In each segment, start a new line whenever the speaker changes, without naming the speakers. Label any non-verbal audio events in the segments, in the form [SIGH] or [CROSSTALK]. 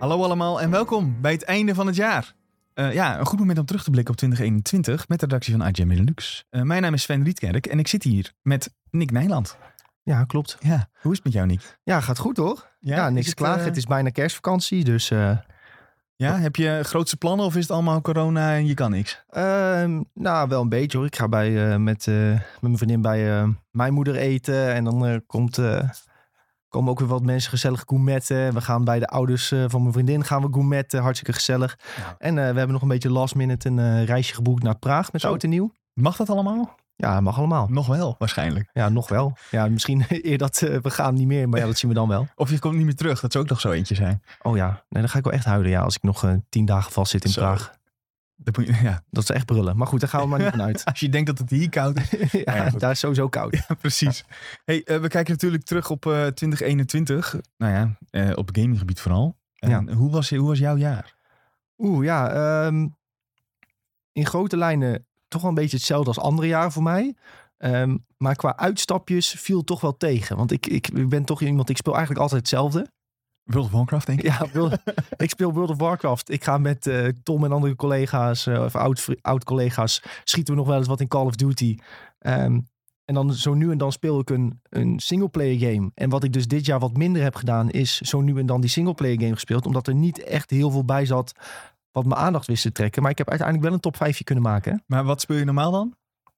Hallo allemaal en welkom bij het einde van het jaar. Uh, ja, een goed moment om terug te blikken op 2021 met de redactie van IGN Benelux. Uh, mijn naam is Sven Rietkerk en ik zit hier met Nick Nijland.
Ja, klopt.
Ja, hoe is het met jou, Nick?
Ja, gaat goed hoor. Ja, ja niks klagen. Uh... Het is bijna kerstvakantie, dus...
Ja, heb je grootste plannen of is het allemaal corona en je kan niks?
Ehm, nou, wel een beetje hoor. Ik ga bij, met, met mijn vriendin bij mijn moeder eten en dan komt komen ook weer wat mensen gezellig gourmetten. We gaan bij de ouders uh, van mijn vriendin gaan we gourmetten. Hartstikke gezellig. En uh, we hebben nog een beetje last minute een uh, reisje geboekt naar Praag met oud en nieuw.
Mag dat allemaal?
Ja, mag allemaal.
Nog wel, waarschijnlijk.
Ja, nog wel. Ja, misschien [LAUGHS] eer dat we gaan niet meer, maar ja, dat zien we dan wel.
Of je komt niet meer terug, dat zou ook nog zo eentje zijn.
Oh ja, nee, dan ga ik wel echt huilen ja, als ik nog tien dagen vast zit in zo. Praag. Dat, moet je, [LAUGHS] ja. dat is echt brullen. Maar goed, daar gaan we maar niet vanuit. [LAUGHS]
Als je denkt dat het hier koud is. [LAUGHS]
ja, ja daar is sowieso koud.
Ja, precies. Hey, uh, we kijken natuurlijk terug op uh, 2021. Nou ja, uh, op gaminggebied vooral. En hoe, was, hoe was jouw jaar?
Oeh, ja. Um, in grote lijnen toch wel een beetje hetzelfde als andere jaren voor mij. Um, maar qua uitstapjes viel toch wel tegen. Want ik, ik ben toch iemand, ik speel eigenlijk altijd hetzelfde.
World of Warcraft, denk ik.
Ja, [LAUGHS] ik speel World of Warcraft. Ik ga met uh, Tom en andere collega's, uh, of oud-collega's, schieten we nog wel eens wat in Call of Duty. Um, en dan zo nu en dan speel ik een, een singleplayer game. En wat ik dus dit jaar wat minder heb gedaan, is zo nu en dan die singleplayer game gespeeld. Omdat er niet echt heel veel bij zat wat mijn aandacht wist te trekken. Maar ik heb uiteindelijk wel een top 5 kunnen maken.
Maar wat speel je normaal dan?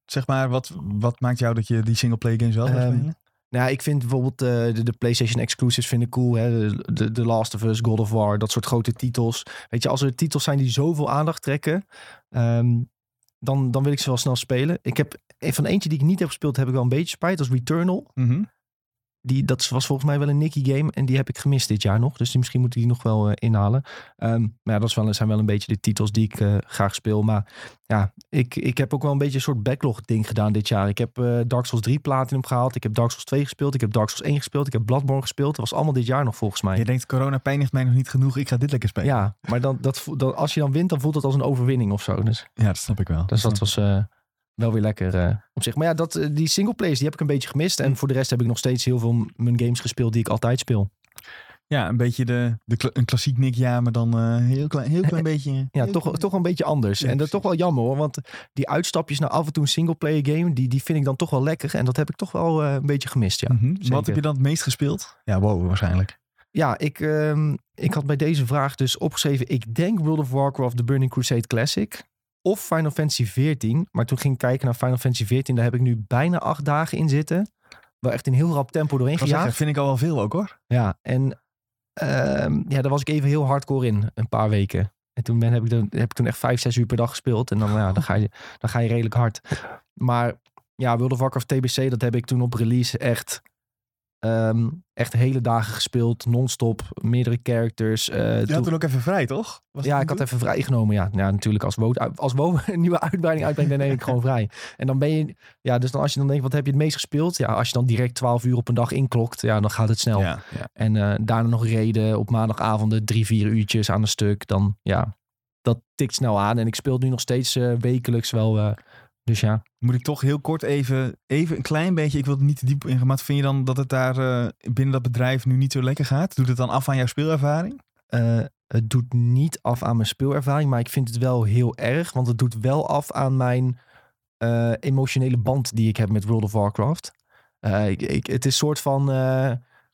Zeg maar, wat, wat maakt jou dat je die singleplayer games wel um?
Nou, ik vind bijvoorbeeld uh, de, PlayStation exclusives vind ik cool. Hè? De, de, Last of Us, God of War, dat soort grote titels. Weet je, als er titels zijn die zoveel aandacht trekken, um, dan, dan wil ik ze wel snel spelen. Ik heb van eentje die ik niet heb gespeeld, heb ik wel een beetje spijt. Dat is Returnal.
Mm.
Die, dat was volgens mij wel een Nicky game. En die heb ik gemist dit jaar nog. Dus die, misschien moet ik die nog wel uh, inhalen. Um, maar ja, dat is wel, zijn wel een beetje de titels die ik uh, graag speel. Maar ja, ik, ik heb ook wel een beetje een soort backlog ding gedaan dit jaar. Ik heb uh, Dark Souls 3 Platinum gehaald. Ik heb Dark Souls 2 gespeeld. Ik heb Dark Souls 1 gespeeld. Ik heb Bloodborne gespeeld. Dat was allemaal dit jaar nog volgens mij.
Je denkt, corona pijnigt mij nog niet genoeg. Ik ga dit lekker spelen.
Ja, maar dan, dat, dat, als je dan wint, dan voelt het als een overwinning of zo. Dus,
ja, dat snap ik wel.
Dus dat was wel weer lekker uh, op zich. Maar ja, dat, die singleplayers die heb ik een beetje gemist. En voor de rest heb ik nog steeds heel veel mijn games gespeeld die ik altijd speel.
Ja, een beetje de, de een klassiek Nick ja, maar dan uh, heel klein, [LAUGHS] heel klein beetje.
Ja, toch,
klein.
toch een beetje anders. Ja, en dat is toch wel jammer hoor. Want die uitstapjes naar af en toe een singleplayer game, die, die vind ik dan toch wel lekker. En dat heb ik toch wel uh, een beetje gemist. Ja.
Mm -hmm. Wat heb je dan het meest gespeeld? Ja, wow, waarschijnlijk.
Ja, ik, um, ik had bij deze vraag dus opgeschreven. Ik denk World of Warcraft The Burning Crusade Classic of Final Fantasy 14. Maar toen ging ik kijken naar Final Fantasy 14. Daar heb ik nu bijna acht dagen in zitten. Wel echt in heel rap tempo doorheen gejaagd. Dat
vind ik al wel veel ook hoor.
Ja, en uh, ja, daar was ik even heel hardcore in. Een paar weken. En toen ben, heb, ik dan, heb ik toen echt vijf, zes uur per dag gespeeld. En dan, ja, dan, ga, je, dan ga je redelijk hard. Maar ja, World of Warcraft TBC, dat heb ik toen op release echt Um, echt hele dagen gespeeld, non-stop, meerdere characters. Uh,
je toen... had toen ook even vrij, toch?
Was ja, ik had even vrijgenomen. Ja, ja natuurlijk als WoW, als WoW [LAUGHS] een nieuwe uitbreiding uitbrengt, dan neem ik gewoon vrij. En dan ben je, ja, dus dan als je dan denkt, wat heb je het meest gespeeld? Ja, als je dan direct 12 uur op een dag inklokt, ja, dan gaat het snel.
Ja, ja.
En uh, daarna nog reden op maandagavonden, drie, vier uurtjes aan een stuk. Dan, ja, dat tikt snel aan. En ik speel nu nog steeds uh, wekelijks wel dus ja.
Moet ik toch heel kort even, even een klein beetje, ik wil het niet te diep ingaan, maar vind je dan dat het daar uh, binnen dat bedrijf nu niet zo lekker gaat? Doet het dan af aan jouw speelervaring?
Uh, het doet niet af aan mijn speelervaring, maar ik vind het wel heel erg, want het doet wel af aan mijn uh, emotionele band die ik heb met World of Warcraft. Ik, ik, het is een soort van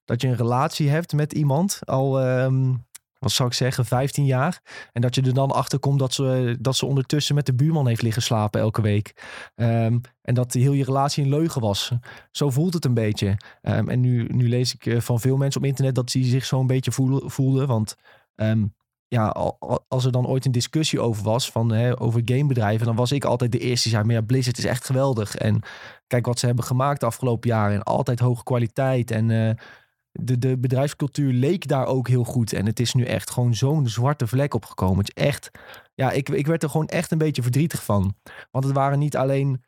dat je een relatie hebt met iemand al um, wat zou ik zeggen, 15 jaar. En dat je er dan achter komt dat ze, dat ze ondertussen met de buurman heeft liggen slapen elke week. Um, en dat heel je relatie een leugen was. Zo voelt het een beetje. Um, en nu, nu lees ik eh, van veel mensen op internet dat ze zich zo een beetje voelen, voelden. Want um, ja, als er dan ooit een discussie over was, van, hè, over gamebedrijven, dan was ik altijd de eerste die zei, maar ja, Blizzard is echt geweldig. En kijk wat ze hebben gemaakt de afgelopen jaren. En altijd hoge kwaliteit en... Uh, de, de bedrijfscultuur leek daar ook heel goed. En het is nu echt gewoon zo'n zwarte vlek opgekomen. Het is echt, ja, ik, ik werd er gewoon echt een beetje verdrietig van. Want het waren niet alleen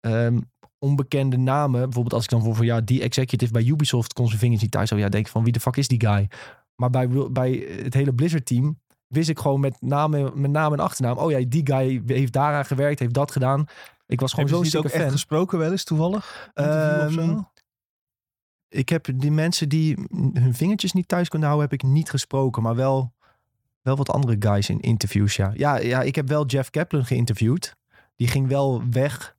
um, onbekende namen. Bijvoorbeeld als ik dan voor, voor ja, die executive bij Ubisoft kon zijn vingers niet thuis. Zo ja, denk van wie de fuck is die guy? Maar bij, bij het hele Blizzard team wist ik gewoon met naam, met naam en achternaam. Oh ja, die guy heeft daaraan gewerkt, heeft dat gedaan. Ik was gewoon zo'n fan.
echt gesproken wel eens toevallig?
Um, ik heb die mensen die hun vingertjes niet thuis kunnen houden, heb ik niet gesproken. Maar wel, wel wat andere guys in interviews, ja. ja. Ja, ik heb wel Jeff Kaplan geïnterviewd. Die ging wel weg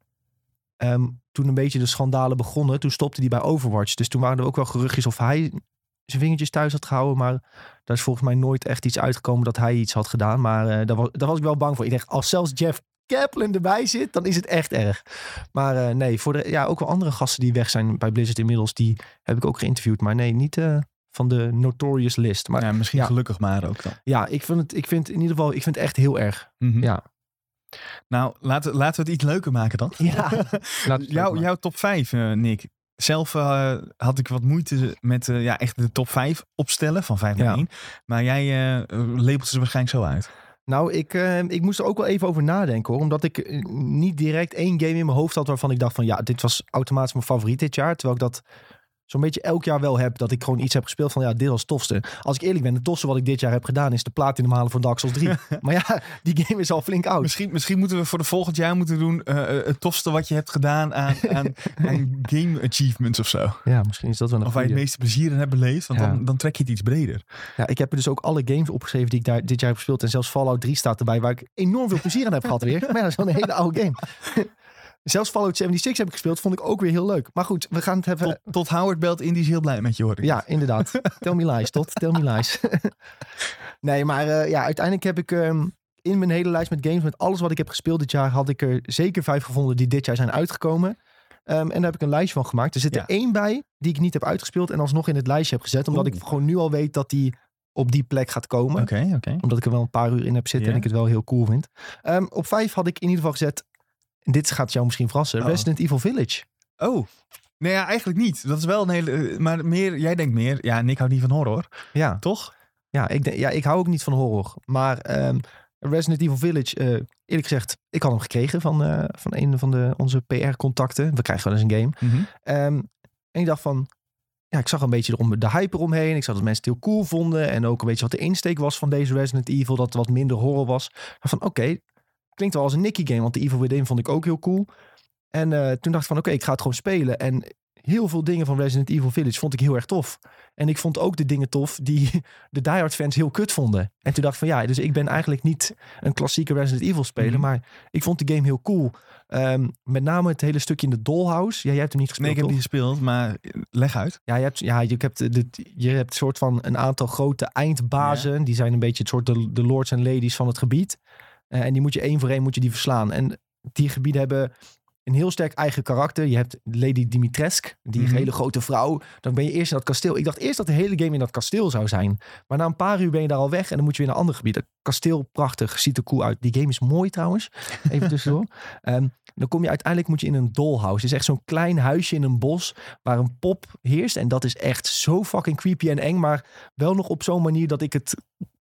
ehm, toen een beetje de schandalen begonnen. Toen stopte hij bij Overwatch. Dus toen waren er ook wel geruchtjes of hij zijn vingertjes thuis had gehouden. Maar daar is volgens mij nooit echt iets uitgekomen dat hij iets had gedaan. Maar uh, daar, was, daar was ik wel bang voor. Ik dacht, als zelfs Jeff Kaplan erbij zit, dan is het echt erg. Maar uh, nee, voor de, ja, ook wel andere gasten die weg zijn bij Blizzard inmiddels, die heb ik ook geïnterviewd. Maar nee, niet uh, van de notorious list. Maar,
ja, misschien
ja.
gelukkig maar ook dan.
Ja, ik vind het, ik vind in ieder geval, ik vind het echt heel erg.
Mm -hmm.
Ja.
Nou, laten, laten we het iets leuker maken dan.
Ja. [LAUGHS]
Jou, jouw top 5, uh, Nick. Zelf uh, had ik wat moeite met uh, ja, echt de top 5 opstellen van 5 naar
Ja.
1. Maar jij uh, labelt ze waarschijnlijk zo uit.
Nou, ik, uh, ik moest er ook wel even over nadenken hoor. Omdat ik uh, niet direct één game in mijn hoofd had waarvan ik dacht van ja, dit was automatisch mijn favoriet dit jaar. Terwijl ik dat zo'n beetje elk jaar wel heb. Dat ik gewoon iets heb gespeeld van ja, dit was het tofste. Als ik eerlijk ben, het tofste wat ik dit jaar heb gedaan is de platinum halen van Dark Souls 3. [LAUGHS] maar ja, die game is al flink oud.
Misschien, misschien moeten we voor de volgend jaar moeten doen uh, het tofste wat je hebt gedaan aan, aan, [LAUGHS] aan game achievements of zo.
Ja, misschien is dat wel een
Of waar je het meeste plezier in hebt beleefd. Want
Ja.
dan, dan trek je het iets breder.
Ja, ik heb er dus ook alle games opgeschreven die ik daar dit jaar heb gespeeld. En zelfs Fallout 3 staat erbij, waar ik enorm veel plezier aan heb gehad weer. [LAUGHS] Maar ja, dat is wel een hele oude game. Zelfs Fallout 76 heb ik gespeeld, vond ik ook weer heel leuk. Maar goed, we gaan het hebben...
Tot, tot Howard belt in, die is heel blij met je hoor.
Ja, inderdaad. [LAUGHS] Tell me lies, tot. Tell me lies. [LAUGHS] nee, maar uh, ja, uiteindelijk heb ik um, in mijn hele lijst met games, met alles wat ik heb gespeeld dit jaar, had ik er zeker vijf gevonden die dit jaar zijn uitgekomen. Um, en daar heb ik een lijstje van gemaakt. Er zit er één bij die ik niet heb uitgespeeld en alsnog in het lijstje heb gezet. Omdat
Oeh.
ik gewoon nu al weet dat die op die plek gaat komen.
Oké, oké.
Omdat ik er wel een paar uur in heb zitten en ik het wel heel cool vind. Um, op vijf had ik in ieder geval gezet, dit gaat jou misschien verrassen,
Oh.
Resident Evil Village.
Oh. Nee, ja, eigenlijk niet. Dat is wel een hele... eh, Maar meer, jij denkt meer... Ja, Nick houdt niet van horror,
Ja,
toch?
Ja, ik, denk- ja, ik hou ook niet van horror. Maar ehm, Resident Evil Village, eh, eerlijk gezegd, ik had hem gekregen van, eh, van een van de, onze PR-contacten. We krijgen wel eens een game.
Mhm.
Ehm, en ik dacht van, ja, ik zag een beetje erom, de hype eromheen. Ik zag dat mensen het heel cool vonden. En ook een beetje wat de insteek was van deze Resident Evil. Dat het wat minder horror was. Maar van, oké, klinkt wel als een Nicky game. Want de Evil Within vond ik ook heel cool. En eh, toen dacht ik van, oké, ik ga het gewoon spelen. En heel veel dingen van Resident Evil Village vond ik heel erg tof. En ik vond ook de dingen tof die [LAUGHS] de Die Hard fans heel kut vonden. En toen dacht ik van ja, dus ik ben eigenlijk niet een klassieke Resident Evil speler.
Mhm.
Maar ik vond de game heel cool. Ehm, met name het hele stukje in de dollhouse. Ja, jij hebt hem niet
Nee,
gespeeld,
ik heb die gespeeld, maar eh, leg uit.
Ja, je hebt, ja, je hebt, de, je hebt soort van een aantal grote eindbazen. Die zijn een beetje het soort de, de lords en ladies van het gebied. Eh, en die moet je één voor één moet je die verslaan. En die gebieden hebben een heel sterk eigen karakter. Je hebt Lady Dimitrescu, die
Mhm.
hele grote vrouw. Dan ben je eerst in dat kasteel. Ik dacht eerst dat de hele game in dat kasteel zou zijn. Maar na een paar uur ben je daar al weg en dan moet je weer naar een ander gebied. Kasteel, prachtig, ziet er cool uit. Die game is mooi trouwens. [LAUGHS] Even tussendoor. Ehm, dan kom je uiteindelijk moet je in een dollhouse. Het is echt zo'n klein huisje in een bos waar een pop heerst. En dat is echt zo fucking creepy en eng. Maar wel nog op zo'n manier dat ik het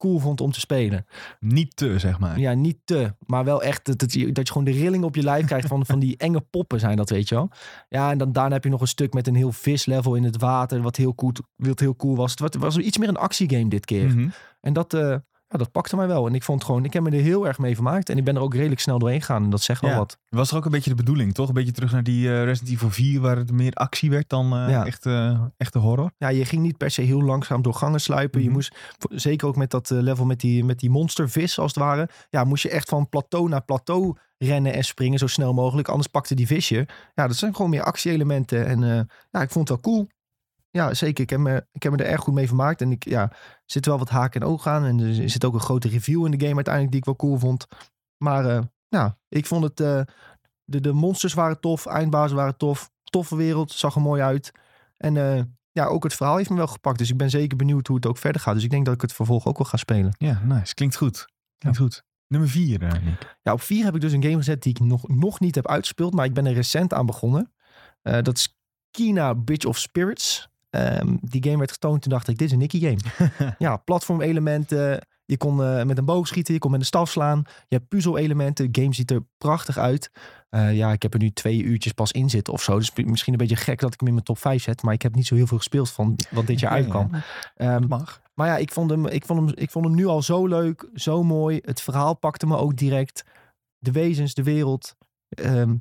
cool vond om te spelen.
Niet te, zeg maar.
Ja, niet te. Maar wel echt dat, dat, je, dat je gewoon de rilling op je lijf krijgt van, van die enge poppen zijn dat, weet je wel. Ja, en dan daarna heb je nog een stuk met een heel vislevel in het water. Wat heel cool, wat heel cool was. Het was- was iets meer een actiegame dit keer.
Mhm.
En dat, eh, ja, dat pakte mij wel. En ik vond gewoon, ik heb me er heel erg mee vermaakt. En ik ben er ook redelijk snel doorheen gegaan. En dat zegt wel
Ja.
wat.
Was er ook een beetje de bedoeling, toch? Een beetje terug naar die eh, Resident Evil 4, waar het meer actie werd dan
Ja.
echt, eh, echte horror.
Ja, je ging niet per se heel langzaam door gangen sluipen. Je
Mhm.
moest, zeker ook met dat level met die, met die monstervis als het ware. Ja, moest je echt van plateau naar plateau rennen en springen zo snel mogelijk. Anders pakte die visje. Ja, dat zijn gewoon meer actie-elementen. En ja, ik vond het wel cool. Ja, zeker. Ik heb, me, ik heb me er erg goed mee vermaakt. En ik, ja, zit wel wat haken en ogen aan. En er zit ook een grote review in de game uiteindelijk die ik wel cool vond. Maar eh, ja, ik vond het... eh, de, de monsters waren tof. Eindbazen waren tof. Toffe wereld. Zag er mooi uit. En eh, ja, ook het verhaal heeft me wel gepakt. Dus ik ben zeker benieuwd hoe het ook verder gaat. Dus ik denk dat ik het vervolg ook wel ga spelen.
Ja, nice. Klinkt goed. Klinkt goed. Nummer 4, uh, Nick.
Ja, op vier heb ik dus een game gezet die ik nog, nog niet heb uitgespeeld. Maar ik ben er recent aan begonnen. Dat is Kina Bridge of Spirits. Ehm, die game werd getoond. Toen dacht ik, dit is een Nicky game. [LAUGHS] ja, platformelementen. Je kon eh, met een boog schieten. Je kon met een staf slaan. Je hebt puzzel-elementen. De game ziet er prachtig uit. Eh, ja, ik heb er nu twee uurtjes pas in zitten of zo. Dus misschien een beetje gek dat ik hem in mijn top 5 zet. Maar ik heb niet zo heel veel gespeeld van wat dit jaar
Ja,
uitkwam.
ja.
Ehm,
Mag.
maar ja, ik vond, hem, ik, vond hem, ik vond hem nu al zo leuk, zo mooi. Het verhaal pakte me ook direct. De wezens, de wereld. Ehm,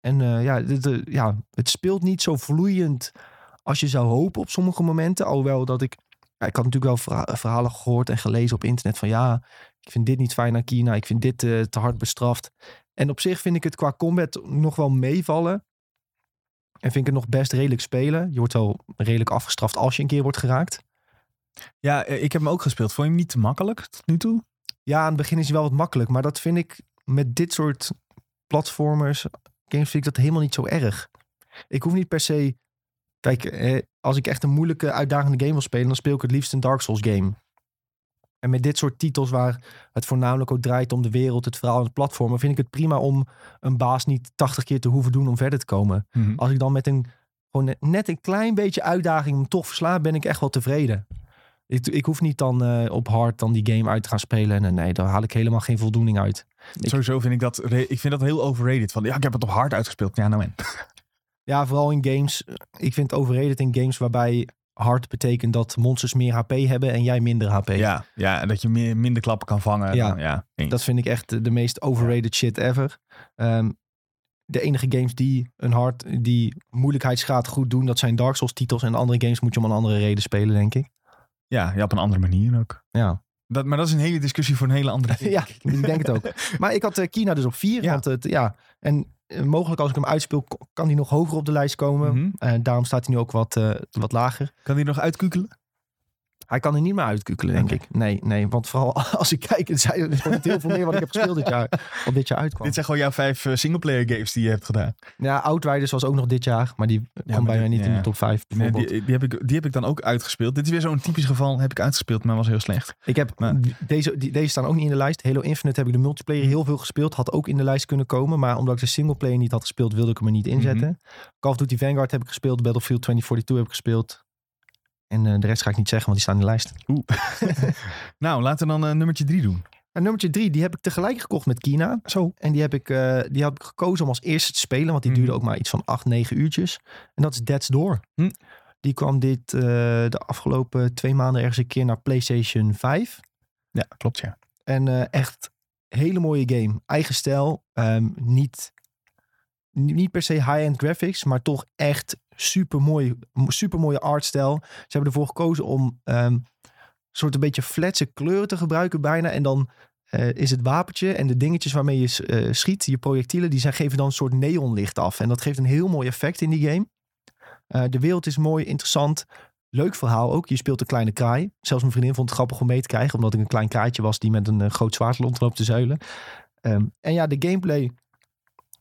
en eh, ja, de, de- ja, het speelt niet zo vloeiend als je zou hopen op sommige momenten, alhoewel dat ik... Ja, ik had natuurlijk wel verha- verhalen gehoord en gelezen op internet van ja, ik vind dit niet fijn aan Kina, ik vind dit eh, te hard bestraft. En op zich vind ik het qua combat nog wel meevallen. En vind ik het nog best redelijk spelen. Je wordt wel redelijk afgestraft als je een keer wordt geraakt.
Ja, eh, ik heb hem ook gespeeld. Vond je hem niet te makkelijk tot nu toe?
Ja, aan het begin is hij wel wat makkelijk. Maar dat vind ik met dit soort platformers, games, vind ik dat helemaal niet zo erg. Ik hoef niet per se... Kijk, eh, als ik echt een moeilijke, uitdagende game wil spelen... dan speel ik het liefst een Dark Souls game. En met dit soort titels waar het voornamelijk ook draait om de wereld, het verhaal en het platformen... vind ik het prima om een baas niet 80 keer te hoeven doen om verder te komen. Als ik dan met een gewoon net- een klein beetje uitdaging hem toch versla, ben ik echt wel tevreden. Ik, ik hoef niet dan eh, op hard dan die game uit te gaan spelen. En eh, nee, daar haal ik helemaal geen voldoening uit. Ik-
Sowieso vind ik dat, ik vind dat heel overrated. Van, ja, ik heb het op hard uitgespeeld. Ja, nou en. [LAUGHS]
Ja, vooral in games. Ik vind het overrated in games waarbij hard betekent dat monsters meer HP hebben en jij minder HP.
Ja, ja, en dat je meer, minder klappen kan vangen.
Ja.
Dan- ja.
Dat vind ik echt de- meest overrated shit ever. Ehm, de enige games die een hard, die moeilijkheidsgraad goed doen, dat zijn Dark Souls titels. En de andere games moet je om een andere reden spelen, denk ik.
ja, ja, op een andere manier ook.
Ja.
Dat, maar dat is een hele discussie voor een hele andere [LAUGHS]
ja, ik denk het ook. Maar ik had eh, Kina dus op vier.
Ja.
Want het, ja, en mogelijk als ik hem uitspeel, kan hij nog hoger op de lijst komen.
Mhm.
En daarom staat hij nu ook wat, eh, wat lager.
Kan die nog uitkukelen?
Hij kan er niet meer uitkukelen, denk ik. Nee, nee, want vooral [LAUGHS] als ik kijk, het zijn er heel veel meer wat ik heb gespeeld dit jaar. Wat dit jaar uitkwam.
Dit zijn gewoon jouw vijf eh, singleplayer games die je hebt gedaan.
Ja, Outriders was ook nog dit jaar, maar die kwam
maar
bijna niet in de top 5
Nee,
bijvoorbeeld.
die, die, heb ik, die heb ik dan ook uitgespeeld. Dit is weer zo'n typisch geval. Heb ik uitgespeeld, maar was heel slecht.
Ik heb
Maar-
deze, die, deze staan ook niet in de lijst. Halo Infinite heb ik de multiplayer heel veel gespeeld. Had ook in de lijst kunnen komen. Maar omdat ik de singleplayer niet had gespeeld, wilde ik hem er niet inzetten. Call of Duty Vanguard heb ik gespeeld. Battlefield 2042 heb ik gespeeld. En eh, de rest ga ik niet zeggen, want die staan in de lijst. [LAUGHS]
Nou, laten we dan eh, nummertje drie doen.
En nummertje drie, die heb ik tegelijk gekocht met Kina.
Zo.
En die heb ik, eh, die heb ik gekozen om als eerste te spelen. Want die
Mhm.
duurde ook maar iets van 8, 9 uurtjes. En dat is Dead's Door.
Hm.
Die kwam dit de afgelopen twee maanden ergens een keer naar PlayStation 5.
Ja, klopt ja.
En echt hele mooie game. Eigen stijl. ehm, niet niet per se high-end graphics, maar toch echt super mooi, super mooie artstijl. Ze hebben ervoor gekozen om een soort een beetje flatse kleuren te gebruiken bijna. En dan eh, is het wapentje en de dingetjes waarmee je eh, schiet, je projectielen, die zijn, geven dan een soort neonlicht af. En dat geeft een heel mooi effect in die game. Eh, de wereld is mooi, interessant. Leuk verhaal ook. Je speelt een kleine kraai. Zelfs mijn vriendin vond het grappig om mee te krijgen. Omdat ik een klein kraaitje was die met een groot zwaard rondloopt te zuilen. Ehm, en ja, de gameplay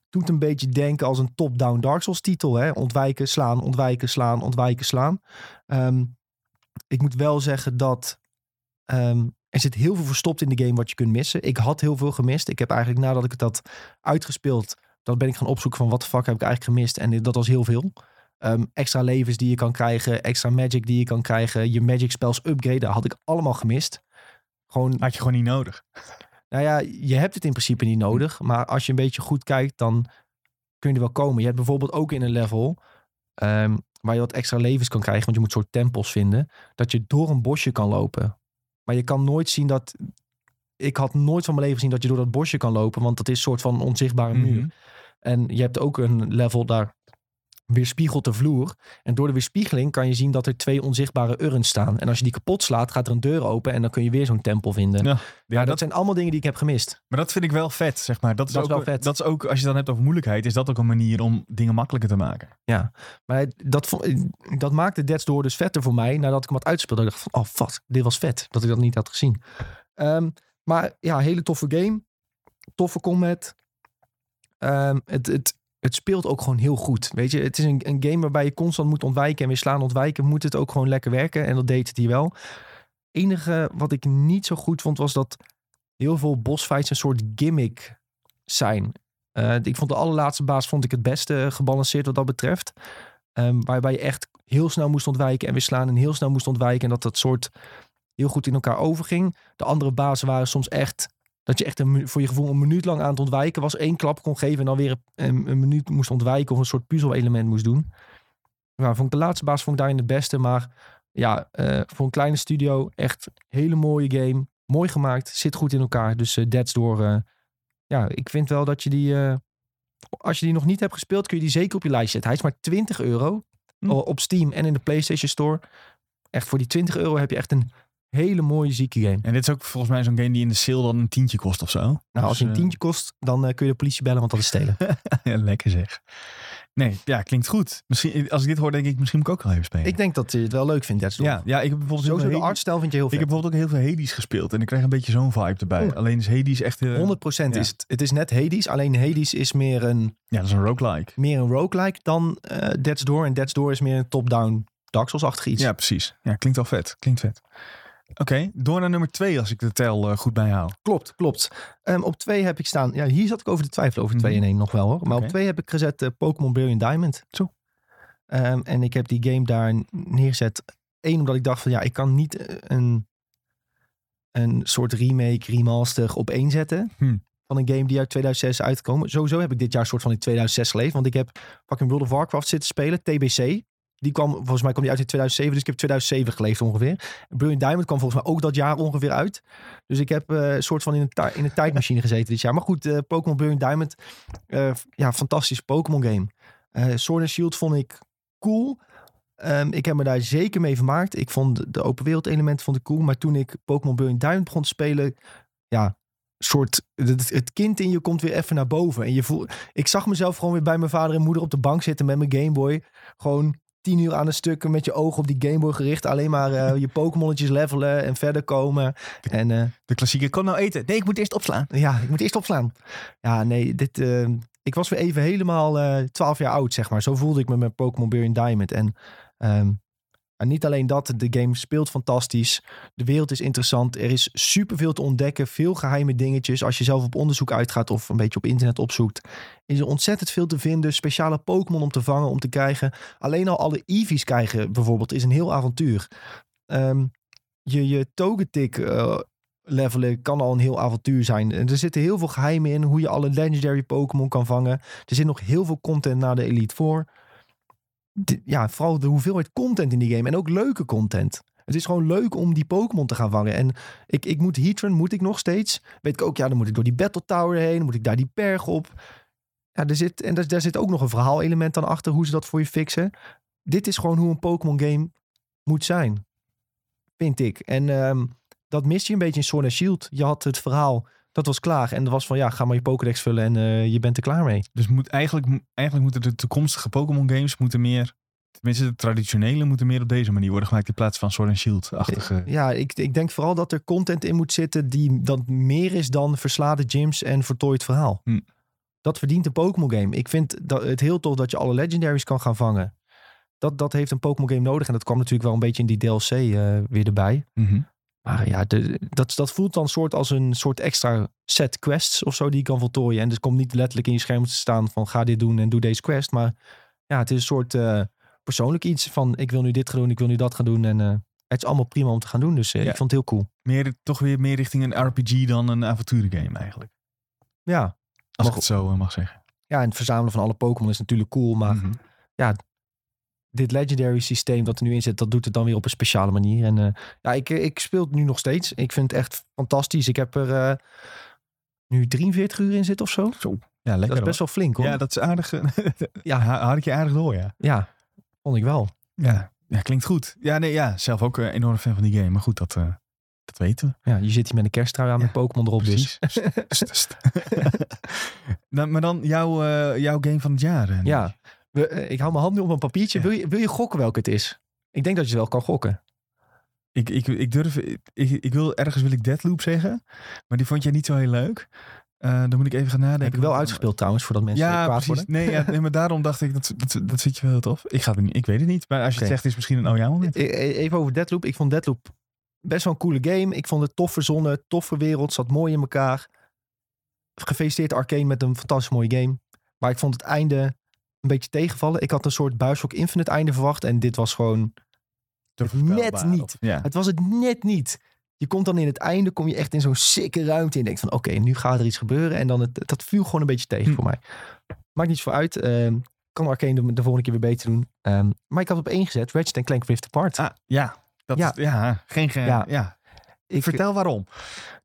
doet een beetje denken als een top-down Dark Souls titel. Hè? Ontwijken, slaan, ontwijken, slaan, ontwijken, slaan. Ehm, ik moet wel zeggen dat ehm, er zit heel veel verstopt in de game wat je kunt missen. Ik had heel veel gemist. Ik heb eigenlijk nadat ik het had uitgespeeld, dat ben ik gaan opzoeken van wat de fuck heb ik eigenlijk gemist. En dat was heel veel. Ehm, extra levens die je kan krijgen, extra magic die je kan krijgen, je magic spells upgraden, had ik allemaal gemist. Gewoon,
Had je gewoon niet nodig.
Nou ja, je hebt het in principe niet nodig, maar als je een beetje goed kijkt, dan kun je er wel komen. Je hebt bijvoorbeeld ook in een level ehm, waar je wat extra levens kan krijgen, want je moet soort tempels vinden, dat je door een bosje kan lopen. Maar je kan nooit zien dat. Ik had nooit van mijn leven gezien dat je door dat bosje kan lopen, want dat is een soort van onzichtbare muur.
Mhm.
En je hebt ook een level daar weerspiegelt de vloer. En door de weerspiegeling kan je zien dat er twee onzichtbare urns staan. En als je die kapot slaat, gaat er een deur open en dan kun je weer zo'n tempel vinden.
Ja.
Ja,
Ja,
dat,
dat,
zijn allemaal dingen die ik heb gemist.
maar dat vind ik wel vet, zeg maar. Dat is,
Dat is
ook,
wel vet.
Dat is ook, als je het dan hebt over moeilijkheid, is dat ook een manier om dingen makkelijker te maken.
Maar dat, dat maakte Dead's Door dus vetter voor mij. Nadat ik hem had uitgespeeld. Dat ik dacht van, oh fuck, dit was vet. Dat ik dat niet had gezien. Ehm, maar ja, hele toffe game. Toffe combat. Ehm, het, het, het speelt ook gewoon heel goed. Weet je, het is een, een game waarbij je constant moet ontwijken en weer slaan, ontwijken. Moet het ook gewoon lekker werken. En dat deed het hier wel. enige wat ik niet zo goed vond, was dat heel veel bossfights een soort gimmick zijn. Eh, ik vond de allerlaatste baas vond ik het beste gebalanceerd wat dat betreft. Ehm, waarbij je echt heel snel moest ontwijken en weer slaan en heel snel moest ontwijken. En dat dat soort heel goed in elkaar overging. De andere bazen waren soms echt dat je echt een, voor je gevoel een minuut lang aan het ontwijken was. één klap kon geven en dan weer een, een minuut moest ontwijken of een soort puzzel-element moest doen. Nou, vond ik de laatste baas vond ik daarin de beste. Maar ja, eh, voor een kleine studio echt hele mooie game. Mooi gemaakt, zit goed in elkaar. Dus eh Dead's Door, eh, ja, ik vind wel dat je die... als je die nog niet hebt gespeeld, kun je die zeker op je lijst zetten. Hij is maar 20 euro.
Hm.
Op Steam en in de PlayStation Store. Echt voor die 20 euro heb je echt een hele mooie zieke game.
En dit is ook volgens mij zo'n game die in de sale dan een tientje kost of zo.
Nou, als
Dus,
je een
eh,
tientje kost, dan eh, kun je de politie bellen, want dat is stelen. [LAUGHS]
ja, lekker zeg. Nee, ja, klinkt goed. Misschien, als ik dit hoor, denk ik, misschien moet ik ook wel even spelen.
ik denk dat je het wel leuk vindt, Door.
ja, ja, ik heb bijvoorbeeld
Sowieso
veel
de artstijl vind je heel
Ik
vet.
heb bijvoorbeeld ook heel veel Hades gespeeld. En ik krijg een beetje zo'n vibe erbij. Alleen is Hades echt... eh,
100%
ja.
is het. Het is net Hades, alleen Hades is meer een,
Ja, dat is een roguelike.
meer een roguelike dan eh Death's Door. En Death's Door is meer een top-down Dark Souls-achtig iets.
Ja, precies. Ja, klinkt wel vet. Klinkt vet. Oké, door naar nummer twee als ik de tel eh, goed bijhoud.
Klopt, klopt. Ehm, op twee heb ik staan. Ja, hier zat ik over te twijfelen over 2
Mhm.
en 1 nog wel hoor. Maar op twee heb ik gezet eh, Pokémon Brilliant Diamond.
Zo.
Ehm, en ik heb die game daar neergezet. Eén, omdat ik dacht van ja, ik kan niet eh, een, een soort remake, remaster op één zetten.
Hmm.
Van een game die uit 2006 is uitgekomen. Sowieso heb ik dit jaar soort van in 2006 geleefd. Want ik heb fucking World of Warcraft zitten spelen. TBC. Die kwam, volgens mij kwam die uit in 2007. Dus ik heb 2007 geleefd ongeveer. Brilliant Diamond kwam volgens mij ook dat jaar ongeveer uit. Dus ik heb eh, een soort van in een, in een tijdmachine gezeten dit jaar. Maar goed, eh, Pokémon Brilliant Diamond. eh, ja, fantastisch Pokémon game. Eh Sword and Shield vond ik cool. Ehm, ik heb me daar zeker mee vermaakt. Ik vond de- open wereld elementen vond ik cool. Maar toen ik Pokémon Brilliant Diamond begon te spelen... Ja, soort... Het, kind in je komt weer even naar boven. En je voel, ik zag mezelf gewoon weer bij mijn vader en moeder op de bank zitten met mijn Game Boy. Gewoon tien uur aan een stuk met je ogen op die Game Boy gericht. Alleen maar eh, je Pokémonnetjes levelen en verder komen. En eh,
De klassieke, kon nou eten. Nee, ik moet eerst opslaan.
ja, ik moet eerst opslaan. Ja, nee, dit, eh, ik was weer even helemaal eh 12 jaar oud, zeg maar. Zo voelde ik me met Pokémon Brilliant Diamond. En, ehm, en niet alleen dat, de game speelt fantastisch. De wereld is interessant. Er is superveel te ontdekken. Veel geheime dingetjes. Als je zelf op onderzoek uitgaat of een beetje op internet opzoekt. Is er ontzettend veel te vinden. Speciale Pokémon om te vangen, om te krijgen. Alleen al alle Eevees krijgen bijvoorbeeld is een heel avontuur. Ehm, je je Togetic eh, levelen kan al een heel avontuur zijn. En er zitten heel veel geheimen in. Hoe je alle legendary Pokémon kan vangen. Er zit nog heel veel content naar de Elite voor ja, vooral de hoeveelheid content in die game. En ook leuke content. Het is gewoon leuk om die Pokémon te gaan vangen. En ik, ik moet Heatran, moet ik nog steeds. Weet ik ook, ja, dan moet ik door die Battle Tower heen. Dan moet ik daar die berg op. Ja, er zit, en daar, zit ook nog een verhaalelement aan achter. Hoe ze dat voor je fixen. Dit is gewoon hoe een Pokémon game moet zijn. Vind ik. En ehm, dat mist je een beetje in Sword and Shield. Je had het verhaal, dat was klaar. En er was van, ja, ga maar je Pokédex vullen en eh, je bent er klaar mee.
Dus moet eigenlijk, eigenlijk moeten de toekomstige Pokémon games moeten meer... Tenminste, de traditionele moeten meer op deze manier worden gemaakt in plaats van Sword and Shield-achtige...
Ja, ik, ik denk vooral dat er content in moet zitten die dat meer is dan versladen gyms en vertooid verhaal.
Hm.
Dat verdient een Pokémon game. Ik vind dat, het heel tof dat je alle legendaries kan gaan vangen. Dat, dat heeft een Pokémon game nodig. En dat kwam natuurlijk wel een beetje in die DLC eh, weer erbij.
Mhm.
Maar ja, de, dat, dat voelt dan soort als een soort extra set quests of zo die je kan voltooien. En dus komt niet letterlijk in je scherm te staan van ga dit doen en doe deze quest. Maar ja, het is een soort eh, persoonlijk iets van ik wil nu dit gaan doen, ik wil nu dat gaan doen. En eh, het is allemaal prima om te gaan doen. Dus eh,
Ja.
ik vond het heel cool.
Meer, toch weer meer richting een RPG dan een avonturengame eigenlijk.
Ja.
Als
Maar
ik het zo mag zeggen.
ja, en het verzamelen van alle Pokémon is natuurlijk cool. Maar
Mhm.
Dit legendary systeem dat er nu in zit, dat doet het dan weer op een speciale manier. En eh, ja, ik, ik speel het nu nog steeds. Ik vind het echt fantastisch. Ik heb er eh, nu 43 uur in zitten of zo.
Ja, lekker
Dat is best wel flink hoor.
Ja, dat is aardig. eh, [LAUGHS]
Ja.
had ik je aardig door, ja.
ja, vond ik wel.
Ja, ja klinkt goed. Ja, nee, ja, zelf ook een enorm fan van die game. Maar goed, dat, eh, dat weten we.
Ja, je zit hier met een kersttrui aan
Ja,
met Pokémon erop dus.
Precies. St, st. Dan- [LAUGHS] [LAUGHS] maar dan jouw, eh, jouw game van het jaar. eh,
Ja, eh, ik hou mijn hand nu op een papiertje. Wil, je, wil je gokken welke het is? Ik denk dat je het wel kan gokken.
Ik, ik, ik durf, ik, ik wil ergens wil ik Deadloop zeggen, maar die vond jij niet zo heel leuk. Eh, dan moet ik even gaan nadenken.
heb ik wel uitgespeeld trouwens, voordat mensen
Ja,
kwaad
precies.
worden.
Nee, ja, nee, maar daarom dacht ik, dat, dat, dat vind je wel heel tof. Ik, ga het niet, ik weet het niet, maar als je het zegt, is het misschien een oh ja moment.
E- e- Even over Deadloop. Ik vond Deadloop best wel een coole game. Ik vond het tof verzonnen, toffe wereld, zat mooi in elkaar. Gefeliciteerd Arcane met een fantastisch mooie game. Maar ik vond het einde een beetje tegenvallen. Ik had een soort Bioshock Infinite einde verwacht. En dit was gewoon... Net niet.
of- ja.
Het was het net niet. Je komt dan in het einde, kom je echt in zo'n sikke ruimte. En denkt van, oké, nu gaat er iets gebeuren. En dan het, dat viel gewoon een beetje tegen
Hm.
voor mij. Maakt niet voor uit. Ehm, kan Arcane de, de volgende keer weer beter doen. Ehm, maar ik had op één gezet, Ratchet Clank Rift Apart.
Ah, ja. Dat
Ja.
Is, ja, geen ge,
Ja.
ja.
ik,
Vertel waarom.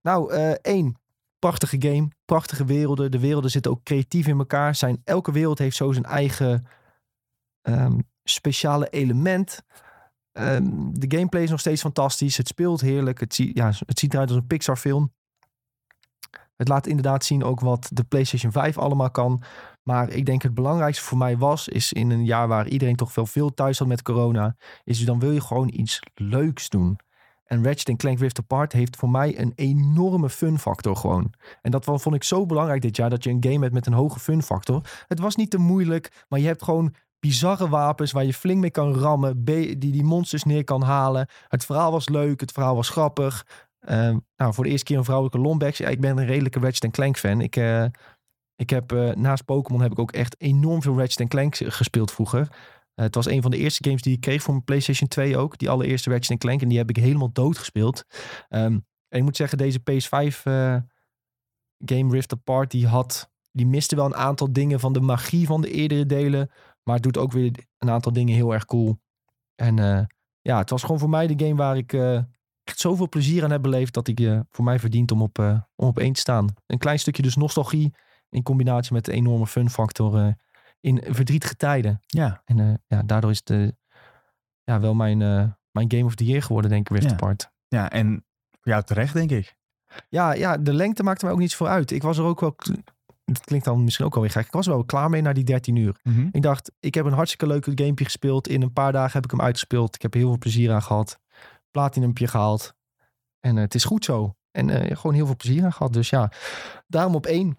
Nou, eh, één. Prachtige game. Prachtige werelden. De werelden zitten ook creatief in elkaar. Zijn, elke wereld heeft zo zijn eigen ehm, speciale element. Ehm, de gameplay is nog steeds fantastisch. Het speelt heerlijk. Het, ja, het ziet eruit als een Pixar film. Het laat inderdaad zien ook wat de PlayStation 5 allemaal kan. Maar ik denk het belangrijkste voor mij was, is in een jaar waar iedereen toch wel veel thuis zat met corona, is dan wil je gewoon iets leuks doen. En Ratchet Clank Rift Apart heeft voor mij een enorme fun factor gewoon. En dat vond ik zo belangrijk dit jaar, dat je een game hebt met een hoge fun factor. Het was niet te moeilijk, maar je hebt gewoon bizarre wapens waar je flink mee kan rammen, die die monsters neer kan halen. Het verhaal was leuk, het verhaal was grappig. Ehm, nou, voor de eerste keer een vrouwelijke Lombax. Ja, ik ben een redelijke Ratchet Clank fan. Ik, uh, ik heb uh, naast Pokémon heb ik ook echt enorm veel Ratchet Clank gespeeld vroeger. Uh, het was een van de eerste games die ik kreeg voor mijn PlayStation 2 ook. Die allereerste Ratchet Clank. En die heb ik helemaal dood gespeeld. Um, en ik moet zeggen, deze PS5 game Rift Apart, die had... Die miste wel een aantal dingen van de magie van de eerdere delen. Maar het doet ook weer een aantal dingen heel erg cool. En ja, het was gewoon voor mij de game waar ik echt zoveel plezier aan heb beleefd dat ik voor mij verdient om op, om op één te staan. Een klein stukje dus nostalgie in combinatie met de enorme fun factor in verdrietige tijden.
Ja.
En ja, daardoor is het ja, wel mijn, mijn Game of the Year geworden, denk ik, Rift
ja.
Apart.
Ja, en voor jou terecht, denk ik.
Ja, ja, de lengte maakte mij ook niets voor uit. Ik was er ook wel... Het klinkt dan misschien ook alweer gek. Ik was wel klaar mee na die 13 uur.
Mm -hmm.
Ik dacht, ik heb een hartstikke leuke gamepje gespeeld. In een paar dagen heb ik hem uitgespeeld. Ik heb er heel veel plezier aan gehad platinumpje gehaald. En uh, het is goed zo. En uh, gewoon heel veel plezier aan gehad. Dus ja, daarom op één.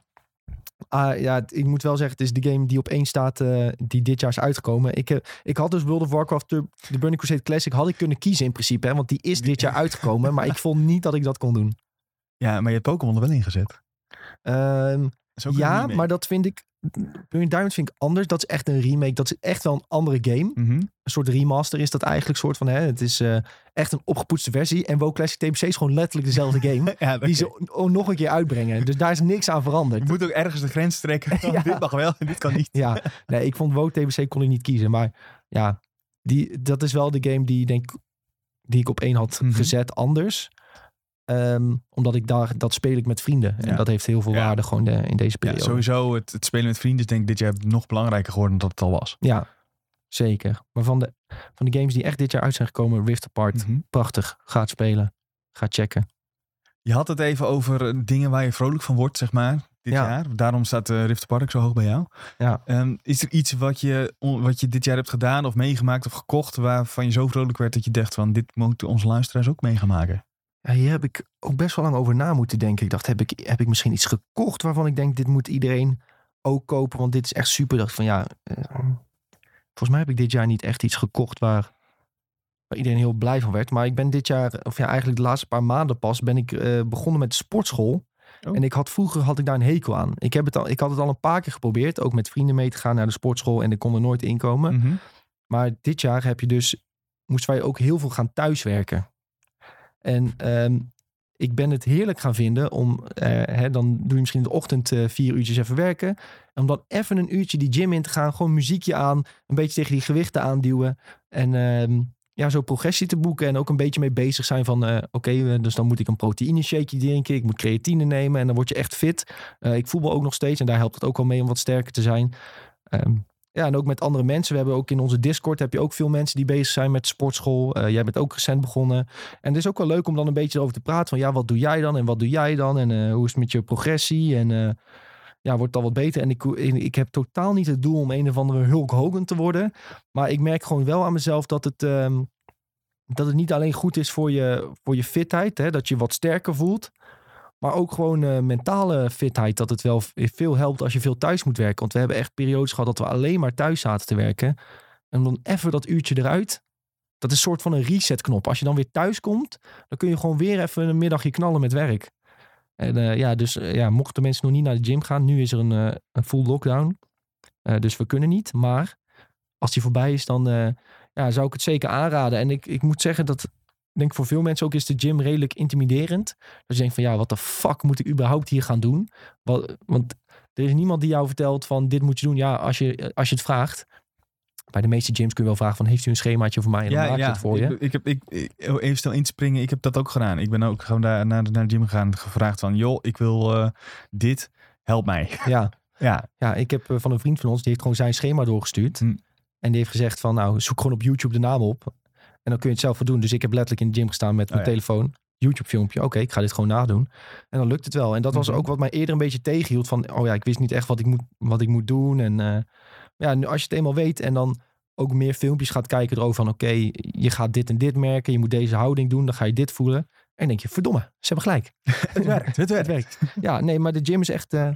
Uh, ja, ik moet wel zeggen, het is de game die op één staat uh, die dit jaar is uitgekomen. Ik, uh, ik had dus World of Warcraft, de, Burning Crusade Classic, had ik kunnen kiezen in principe. Hè, want die is dit jaar [LAUGHS] uitgekomen. maar ik vond niet dat ik dat kon doen.
Ja, maar je hebt Pokémon er wel ingezet.
Um, ja, maar dat vind ik... Burning Diamond vind ik anders. Dat is echt een remake. Dat is echt wel een andere game.
Mm -hmm.
Een soort remaster is dat eigenlijk. soort van, hè, het is uh, echt een opgepoetste versie. En WoW Classic TBC is gewoon letterlijk dezelfde [LAUGHS] game.
ja,
die ze nog een keer uitbrengen. Dus daar is niks aan veranderd.
Je moet ook ergens de grens trekken. [LAUGHS] ja. Dit mag wel en [LAUGHS] dit kan niet.
ja, nee, ik vond WoW TBC kon ik niet kiezen. Maar ja, die, dat is wel de game die, denk, die ik op één had
Mhm.
mm -hmm. gezet anders. Um, omdat ik daar, dat speel ik met vrienden. En
Ja.
dat heeft heel veel
Ja.
waarde gewoon de, in deze
Ja,
periode.
sowieso, het, het spelen met vrienden is denk ik dit jaar nog belangrijker geworden dan dat het al was.
Ja, zeker. Maar van de, van de games die echt dit jaar uit zijn gekomen, Rift Apart,
Mhm.
prachtig. Ga het spelen. Ga checken.
Je had het even over eh, dingen waar je vrolijk van wordt, zeg maar, dit
Ja.
jaar. Daarom staat uh, Rift Apart ook zo hoog bij jou.
Ja.
Ehm, is er iets wat je, wat je dit jaar hebt gedaan of meegemaakt of gekocht... waarvan je zo vrolijk werd dat je dacht van... dit moeten onze luisteraars ook mee gaan maken?
Ja, hier heb ik ook best wel lang over na moeten denken. Ik dacht, heb ik, heb ik misschien iets gekocht waarvan ik denk, dit moet iedereen ook kopen, want dit is echt super. Ik dacht van ja, eh, volgens mij heb ik dit jaar niet echt iets gekocht waar, waar iedereen heel blij van werd. Maar ik ben dit jaar, of ja, eigenlijk de laatste paar maanden pas, ben ik eh, begonnen met de sportschool.
Oh.
En ik had vroeger had ik daar een hekel aan. Ik, heb het al, ik had het al een paar keer geprobeerd, ook met vrienden mee te gaan naar de sportschool en ik kon er nooit inkomen.
Mhm.
Maar dit jaar heb je dus, moesten wij ook heel veel gaan thuiswerken. En ehm, ik ben het heerlijk gaan vinden om, eh, hè, dan doe je misschien in de ochtend eh, vier uurtjes even werken. En om dan even een uurtje die gym in te gaan, gewoon muziekje aan, een beetje tegen die gewichten aanduwen. En ehm, ja, zo progressie te boeken en ook een beetje mee bezig zijn van, eh, oké, dus dan moet ik een proteïne shake drinken, ik moet creatine nemen en dan word je echt fit. Ik voetbal ook nog steeds en daar helpt het ook wel mee om wat sterker te zijn. Ehm, ja, en ook met andere mensen. We hebben ook in onze Discord heb je ook veel mensen die bezig zijn met sportschool. Uh, jij bent ook recent begonnen. En het is ook wel leuk om dan een beetje over te praten. Van ja, wat doe jij dan? En wat doe jij dan? En uh, hoe is het met je progressie? En uh, ja, wordt al wat beter? En ik, ik heb totaal niet het doel om een of andere Hulk Hogan te worden. Maar ik merk gewoon wel aan mezelf dat het, um, dat het niet alleen goed is voor je, voor je fitheid. Hè, dat je wat sterker voelt. Maar ook gewoon uh, mentale fitheid. Dat het wel veel helpt als je veel thuis moet werken. Want we hebben echt periodes gehad dat we alleen maar thuis zaten te werken. En dan even dat uurtje eruit. Dat is een soort van een resetknop. Als je dan weer thuis komt, dan kun je gewoon weer even een middagje knallen met werk. En uh, ja, dus ja, mochten mensen nog niet naar de gym gaan, nu is er een, een full lockdown. dus we kunnen niet. Maar als die voorbij is, dan ja, zou ik het zeker aanraden. En ik, ik moet zeggen dat denk voor veel mensen ook is de gym redelijk intimiderend. Dat je denkt van ja, wat de fuck moet ik überhaupt hier gaan doen? Wat, want er is niemand die jou vertelt van dit moet je doen. Ja, als je, als je het vraagt. Bij de meeste gyms kun je wel vragen van heeft u een schemaatje voor mij en dan
ja,
maak
ja.
het voor je.
Ik, ik heb, ik, ik, even snel inspringen, ik heb dat ook gedaan. Ik ben ook gewoon daar naar, naar de gym gegaan gevraagd van joh, ik wil uh, dit, help mij. [LAUGHS]
Ja.
ja.
ja, ik heb uh, van een vriend van ons, die heeft gewoon zijn schema doorgestuurd.
Hm.
En die heeft gezegd van, nou, zoek gewoon op YouTube de naam op. En dan kun je het zelf wel doen. Dus ik heb letterlijk in de gym gestaan met mijn
Oh ja.
telefoon. YouTube filmpje. Oké, ik ga dit gewoon nadoen. En dan lukt het wel. En dat was
Mhm.
ook wat mij eerder een beetje tegenhield. Van, oh ja, ik wist niet echt wat ik moet, wat ik moet doen. En eh, ja, nu, als je het eenmaal weet en dan ook meer filmpjes gaat kijken erover van... Oké, je gaat dit en dit merken. Je moet deze houding doen. Dan ga je dit voelen. En dan denk je, verdomme, ze hebben gelijk. [LAUGHS]
Het werkt, het [LAUGHS]
Het
werkt.
werkt. Ja, nee, maar de gym is echt eh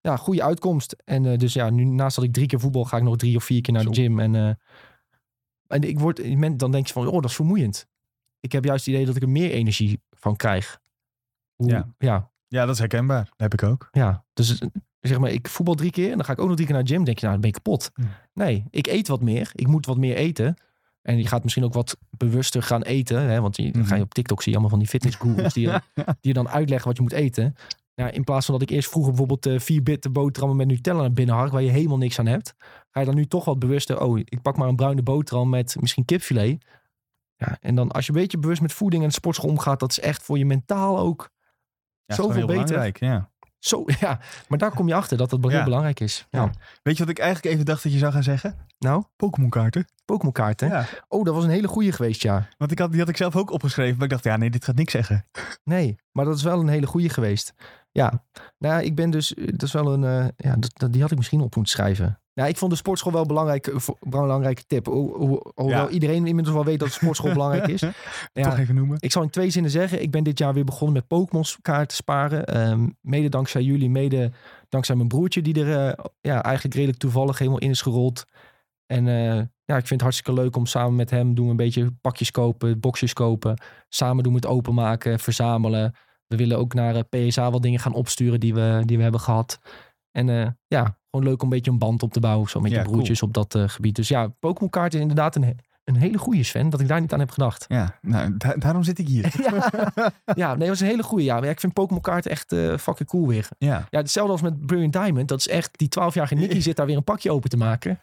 ja, goede uitkomst. En eh, dus ja, nu naast dat ik drie keer voetbal, ga ik nog drie of vier keer naar de gym. En, en ik word, dan denk je van, oh, dat is vermoeiend. Ik heb juist het idee dat ik er meer energie van krijg. Hoe,
Ja.
ja.
Ja, dat is herkenbaar. Dat heb ik ook.
Ja, dus eh, zeg maar, ik voetbal drie keer en dan ga ik ook nog drie keer naar de gym. denk je, nou, dan ben ik kapot.
Hm.
Nee, ik eet wat meer. Ik moet wat meer eten. En je gaat misschien ook wat bewuster gaan eten. Hè? Want je, dan ga je op TikTok zie je allemaal van die fitnessgurus die, [LAUGHS] je- die je dan uitleggen wat je moet eten. Ja, in plaats van dat ik eerst vroeger bijvoorbeeld eh, vier bitten boterhammen met Nutella naar binnen hark, waar je helemaal niks aan hebt. Ga je dan nu toch wat bewuster, oh, ik pak maar een bruine boterham met misschien kipfilet. Ja, en dan als je een beetje bewust met voeding en sportschool omgaat, dat is echt voor je mentaal ook
Ja,
Zoveel
heel
beter.
belangrijk, ja.
zo, [LAUGHS] ja. Maar daar kom je achter dat dat heel
Ja.
belangrijk is. Ja.
Weet je wat ik eigenlijk even dacht dat je zou gaan zeggen?
Nou,
Pokémon kaarten.
Pokémon kaarten.
Ja.
Oh, dat was een hele goeie geweest, ja.
Want ik had, die had ik zelf ook opgeschreven. Maar ik dacht, ja nee, dit gaat niks zeggen.
Nee, maar dat is wel een hele goeie geweest. Ja, nou ik ben dus, dat is wel een, eh, ja, dat, die had ik misschien op moeten schrijven. Ja, ik vond de sportschool wel belangrijk, eh, een belangrijke tip. Ho, ho- hoewel
Ja.
iedereen inmiddels wel weet dat de sportschool belangrijk is. [LAUGHS]
Toch even noemen.
ik zal in twee zinnen zeggen, ik ben dit jaar weer begonnen met Pokémon kaarten sparen. Ehm, mede dankzij jullie, mede dankzij mijn broertje die er eh, ja, eigenlijk redelijk toevallig helemaal in is gerold. En eh, ja, ik vind het hartstikke leuk om samen met hem doen we een beetje pakjes kopen, boxjes kopen. Samen doen we het openmaken, verzamelen. We willen ook naar eh, PSA wat dingen gaan opsturen die we, die we hebben gehad. En eh, ja, gewoon leuk om een beetje een band op te bouwen. Zo met
Ja,
je broertjes op dat eh, gebied. Dus ja, Pokémon kaart is inderdaad een, een hele goede Sven. Dat ik daar niet aan heb gedacht.
Ja, nou, da- daarom zit ik hier. [LAUGHS]
ja, ja, nee, dat was een hele goede. Ja, Maar ja, ik vind Pokémon kaart echt fucking cool weer.
Ja.
Ja, hetzelfde als met Brilliant Diamond. Dat is echt, die 12-jarige Nicky [LAUGHS] zit daar weer een pakje open te maken.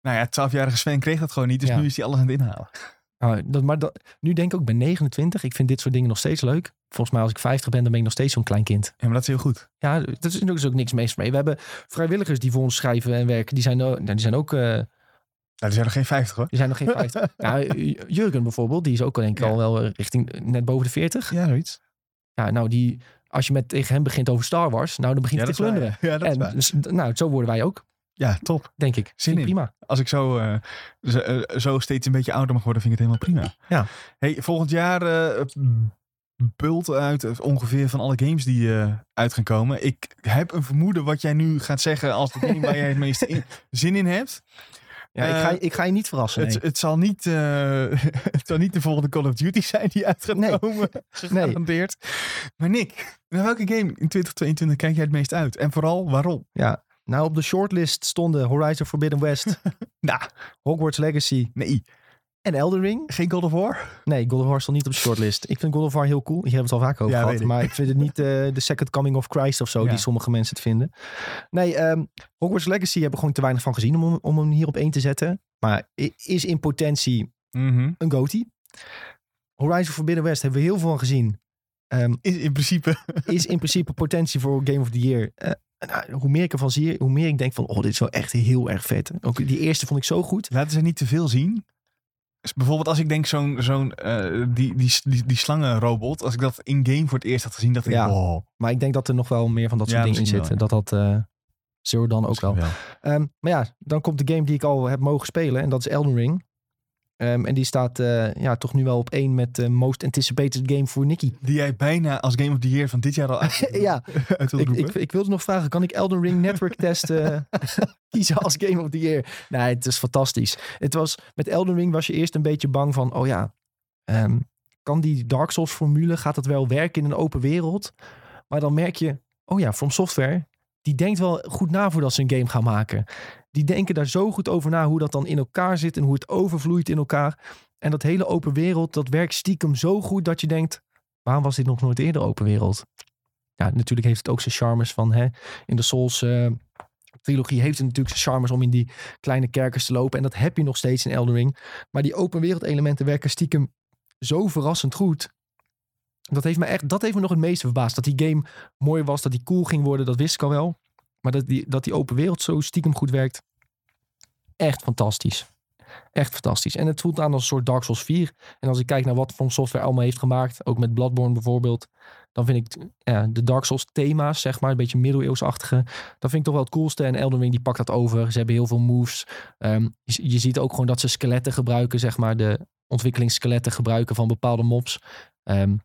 Nou ja, 12-jarige Sven kreeg dat gewoon niet. Dus
Ja.
nu is hij alles aan het inhalen.
Dat, maar dat, nu denk ik ook, ik ben 29. Ik vind dit soort dingen nog steeds leuk. Volgens mij als ik 50 ben, dan ben ik nog steeds zo'n klein kind.
Ja, maar dat is heel goed.
Ja, dat is, is ook niks mis mee. We hebben vrijwilligers die voor ons schrijven en werken. Die zijn, ook- nou, die zijn ook...
Nou, die zijn nog geen 50 hoor.
die zijn nog geen 50. [LAUGHS] nou, Jurgen bijvoorbeeld, die is ook denk ik
Ja.
al wel eh, richting eh, net boven de 40.
Ja, zoiets.
Ja, nou, die, als je met tegen hem begint over Star Wars, nou, dan begint hij te
is waar.
klunderen.
Ja, dat is
En
waar.
dus, nou, zo worden wij ook,
Ja, top.
denk ik.
Zin in.
Prima.
Als ik zo, eh, zo, eh, zo steeds een beetje ouder mag worden, vind ik het helemaal prima.
Ja.
Hey, volgend jaar eh bult uit ongeveer van alle games die uit gaan komen. Ik heb een vermoeden wat jij nu gaat zeggen als de game waar jij het meeste in- [LAUGHS] zin in hebt.
Ja, ik, ga, ik ga je niet verrassen. nee.
Het, het, zal niet, [LAUGHS] het zal niet de volgende Call of Duty zijn die uit gaat
Nee.
komen. [LAUGHS] Gegarandeerd. Maar Nick, naar welke game in 2022 kijk jij het meest uit? En vooral waarom?
Ja, nou op de shortlist stonden Horizon Forbidden West, [LAUGHS]
Nou,
Hogwarts Legacy
nee.
en Elden Ring.
Geen God of War?
Nee, God of War stond niet op de shortlist. Ik vind God of War heel cool. Hebben we het al vaak over
Ja,
gehad.
weet ik.
Maar ik vind het niet eh, de second coming of Christ of zo,
Ja.
die sommige mensen het vinden. Nee, ehm, Hogwarts Legacy hebben we gewoon te weinig van gezien om, hem- om hem hier op één te zetten. Maar i- is in potentie
Mhm.
een GOTY. Horizon Forbidden West hebben we heel veel van gezien. Ehm,
Is in principe.
is in principe potentie voor Game of the Year. Eh, nou, hoe meer ik ervan zie, hoe meer ik denk van, oh, dit is wel echt heel erg vet. Ook die eerste vond ik zo goed.
Laten ze niet te veel zien. Dus bijvoorbeeld als ik denk zo'n zo'n eh, die, die, die, die slangenrobot. Als ik dat in-game voor het eerst had gezien, dacht ik,
Ja.
wow.
Maar ik denk dat er nog wel meer van dat soort
Ja,
dingen in zitten. Dat dat eh Zero dan ook wel. Ehm, maar ja, dan komt de game die ik al heb mogen spelen. En dat is Elden Ring. Ehm, en die staat eh, ja, toch nu wel op één met de most anticipated game voor Nicky.
Die jij bijna als Game of the Year van dit jaar al uit, [LAUGHS]
ja, [LAUGHS]
uit
ik, ik, ik wilde nog vragen, kan ik Elden Ring Network Test eh, [LAUGHS] kiezen als Game of the Year? Nee, het is fantastisch. Het was, met Elden Ring was je eerst een beetje bang van, oh ja, ehm, kan die Dark Souls formule, gaat dat wel werken in een open wereld? Maar dan merk je, oh ja, From Software, die denkt wel goed na voordat ze een game gaan maken. Die denken daar zo goed over na hoe dat dan in elkaar zit en hoe het overvloeit in elkaar. En dat hele open wereld, dat werkt stiekem zo goed dat je denkt, waarom was dit nog nooit eerder open wereld? Ja, natuurlijk heeft het ook zijn charmes van hè, in de Souls eh, trilogie heeft het natuurlijk zijn charmes om in die kleine kerkers te lopen. En dat heb je nog steeds in Elden Ring. Maar die open wereld elementen werken stiekem zo verrassend goed. Dat heeft me echt, dat heeft me nog het meeste verbaasd. Dat die game mooi was, dat die cool ging worden, dat wist ik al wel. Maar dat die, dat die open wereld zo stiekem goed werkt. echt fantastisch. Echt fantastisch. En het voelt aan als een soort Dark Souls 4. En als ik kijk naar wat From Software allemaal heeft gemaakt, ook met Bloodborne bijvoorbeeld, dan vind ik ja, de Dark Souls thema's, zeg maar, een beetje middeleeuwsachtige, dat vind ik toch wel het coolste. En Elden Ring die pakt dat over. Ze hebben heel veel moves. Ehm, je, ziet ook gewoon dat ze skeletten gebruiken, zeg maar, de ontwikkelingsskeletten gebruiken van bepaalde mobs. Ehm,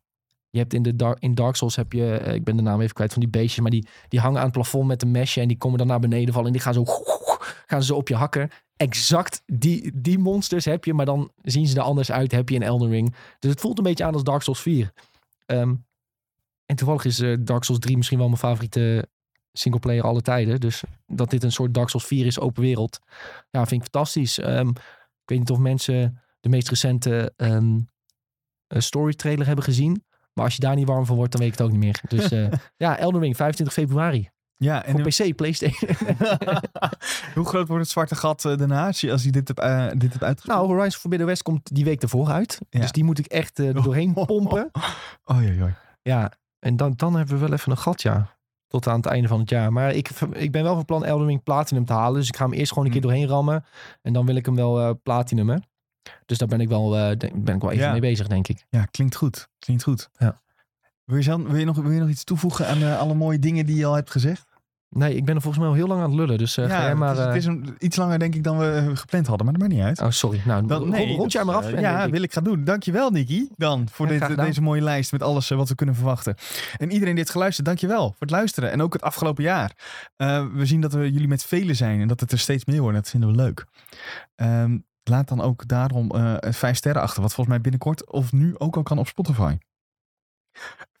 je hebt in, de Dark, in Dark Souls heb je, eh, ik ben de naam even kwijt van die beestjes, maar die, die hangen aan het plafond met een mesje en die komen dan naar beneden vallen en die gaan zo, [LAUGHS] gaan ze op je hakken. Exact die, die monsters heb je, maar dan zien ze er anders uit, heb je in Elden Ring. Dus het voelt een beetje aan als Dark Souls 4. Ehm, en toevallig is eh, Dark Souls 3 misschien wel mijn favoriete singleplayer alle tijden. Dus dat dit een soort Dark Souls 4 is, open wereld. Ja, vind ik fantastisch. Ehm, ik weet niet of mensen de meest recente ehm, eh, story trailer hebben gezien. Maar als je daar niet warm van wordt, dan weet ik het ook niet meer. Dus eh, [LAUGHS] ja, Elden Ring, 25 februari.
Ja, en
Voor PC, Playstation. [LAUGHS]
hoe groot wordt het zwarte gat eh, daarna als je, als je dit hebt, dit hebt uitgesproken?
nou, Horizon Forbidden West komt die week ervoor uit.
Ja.
Dus die moet ik echt eh, er doorheen [LAUGHS] pompen.
Oh, jee, jee.
Ja, en dan, dan hebben we wel even een gat, ja. Tot aan het einde van het jaar. Maar ik, ik ben wel van plan Elden Ring Platinum te halen. Dus ik ga hem eerst gewoon een keer
Hm.
doorheen rammen. En dan wil ik hem wel platinumen. Dus daar ben ik wel, eh, denk- ben ik wel even
Ja.
mee bezig, denk ik.
Ja, klinkt goed. Klinkt goed.
Ja.
Wil je, wil, je nog, wil je nog iets toevoegen aan eh, alle mooie dingen die je al hebt gezegd?
Nee, ik ben er volgens mij al heel lang aan het lullen. Dus eh, ga jij maar...
het is, het is een, iets langer denk ik dan we gepland hadden, maar dat maakt niet uit.
Oh, sorry. Nou,
Dan,
rond,
nee,
rond jij
dat,
maar af.
ja,
ik-
wil ik gaan doen. Dankjewel, Nicky. Dan voor
Ja,
dit, deze mooie lijst met alles wat we kunnen verwachten. En iedereen die heeft geluisterd, dankjewel voor het luisteren. En ook het afgelopen jaar. We zien dat we jullie met velen zijn en dat het er steeds meer worden. Dat vinden we leuk. Ehm, laat dan ook daarom eh vijf sterren achter. Wat volgens mij binnenkort of nu ook al kan op Spotify.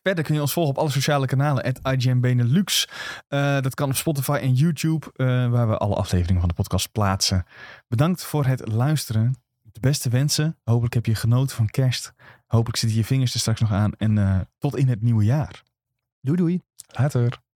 Verder kun je ons volgen op alle sociale kanalen. At IGN Benelux. Eh, dat kan op Spotify en YouTube. waar we alle afleveringen van de podcast plaatsen. Bedankt voor het luisteren. De beste wensen. Hopelijk heb je genoten van kerst. Hopelijk zitten je vingers er straks nog aan. En tot in het nieuwe jaar.
Doei doei.
Later.